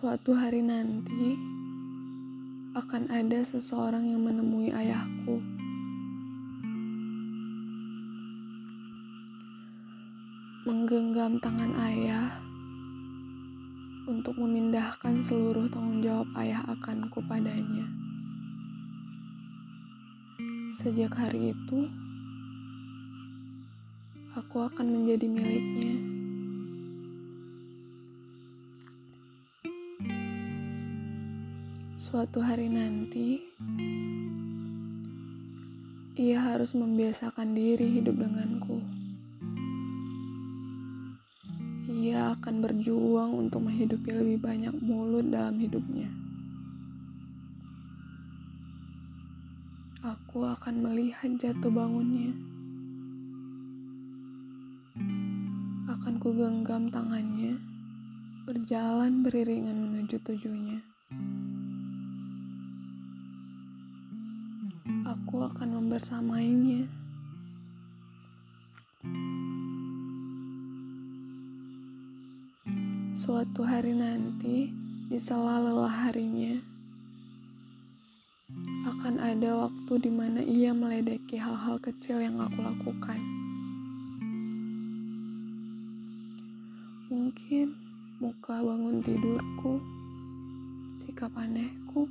Suatu hari nanti akan ada seseorang yang menemui ayahku. Menggenggam tangan ayah untuk memindahkan seluruh tanggung jawab ayah akanku padanya. Sejak hari itu, aku akan menjadi miliknya. Suatu hari nanti, ia harus membiasakan diri hidup denganku. Ia akan berjuang untuk menghidupi lebih banyak mulut dalam hidupnya. Aku akan melihat jatuh bangunnya. Akan ku genggam tangannya, berjalan beriringan menuju tujuannya. Aku akan membersamainya. Suatu hari nanti, di sela lelah harinya, akan ada waktu di mana ia meledeki hal-hal kecil yang aku lakukan. Mungkin muka bangun tidurku, sikap anehku,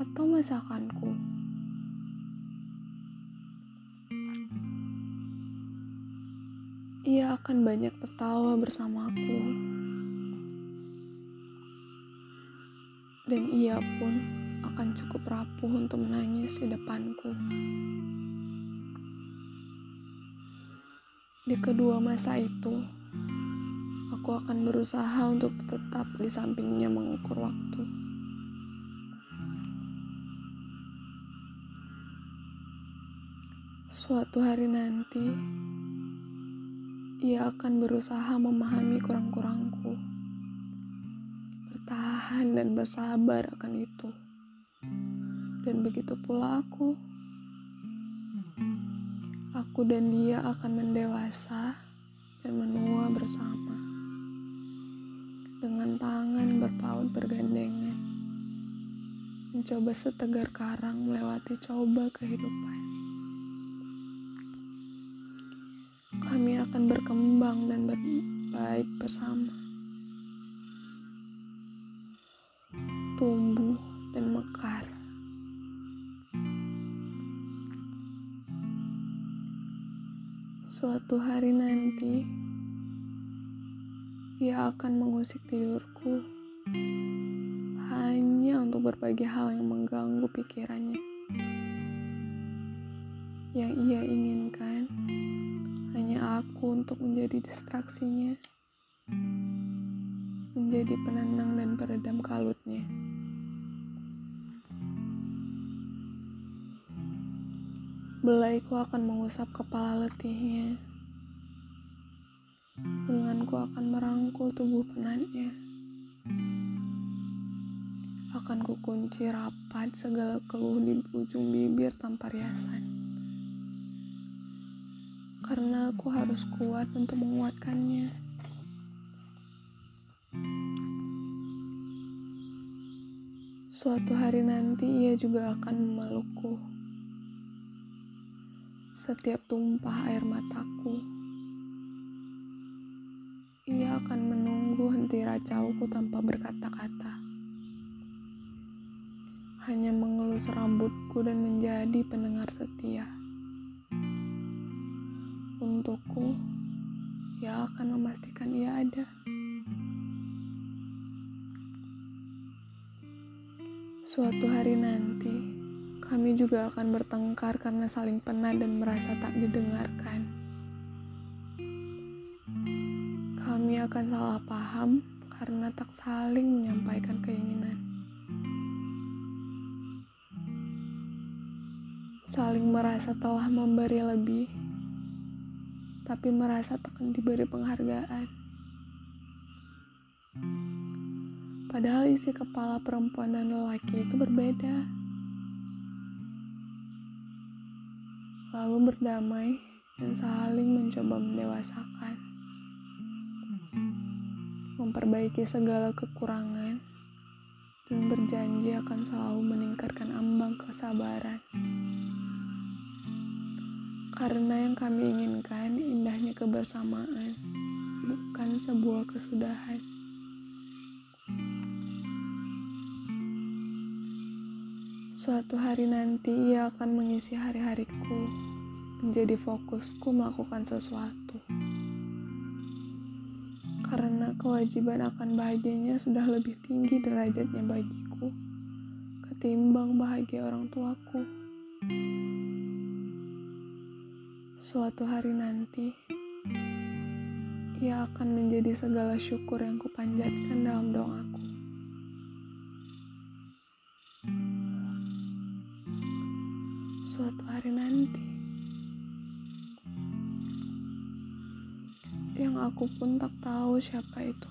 atau masakanku. Ia akan banyak tertawa bersamaku. Dan ia pun akan cukup rapuh untuk menangis di depanku. Di kedua masa itu, aku akan berusaha untuk tetap di sampingnya mengukur waktu. Suatu hari nanti, ia akan berusaha memahami kurang-kurangku, bertahan dan bersabar akan itu. Dan begitu pula aku. Aku dan dia akan mendewasa dan menua bersama. Dengan tangan berpaut bergandengan. Mencoba setegar karang melewati coba kehidupan. Kami akan berkembang dan berbaik bersama. Tumbuh dan mekar. Suatu hari nanti, ia akan mengusik tidurku hanya untuk berbagi hal yang mengganggu pikirannya. Yang ia inginkan aku untuk menjadi distraksinya, menjadi penenang dan peredam kalutnya. Belaiku akan mengusap kepala letihnya. Lenganku akan merangkul tubuh penatnya. Akan kukunci rapat segala keluh di ujung bibir tanpa riasan karena aku harus kuat untuk menguatkannya. Suatu hari nanti ia juga akan memelukku. Setiap tumpah air mataku, ia akan menunggu henti racauku tanpa berkata-kata. Hanya mengelus rambutku dan menjadi pendengar setia untukku, ia akan memastikan ia ada. Suatu hari nanti, kami juga akan bertengkar karena saling penat dan merasa tak didengarkan. Kami akan salah paham karena tak saling menyampaikan keinginan. Saling merasa telah memberi lebih tapi merasa tekan diberi penghargaan. Padahal isi kepala perempuan dan lelaki itu berbeda. Lalu berdamai dan saling mencoba mendewasakan. memperbaiki segala kekurangan, dan berjanji akan selalu meningkatkan ambang kesabaran. Karena yang kami inginkan indahnya kebersamaan, bukan sebuah kesudahan. Suatu hari nanti ia akan mengisi hari-hariku, menjadi fokusku melakukan sesuatu. Karena kewajiban akan bahagianya sudah lebih tinggi derajatnya bagiku, ketimbang bahagia orang tuaku. Suatu hari nanti, ia akan menjadi segala syukur yang kupanjatkan dalam doaku. Suatu hari nanti, yang aku pun tak tahu siapa itu.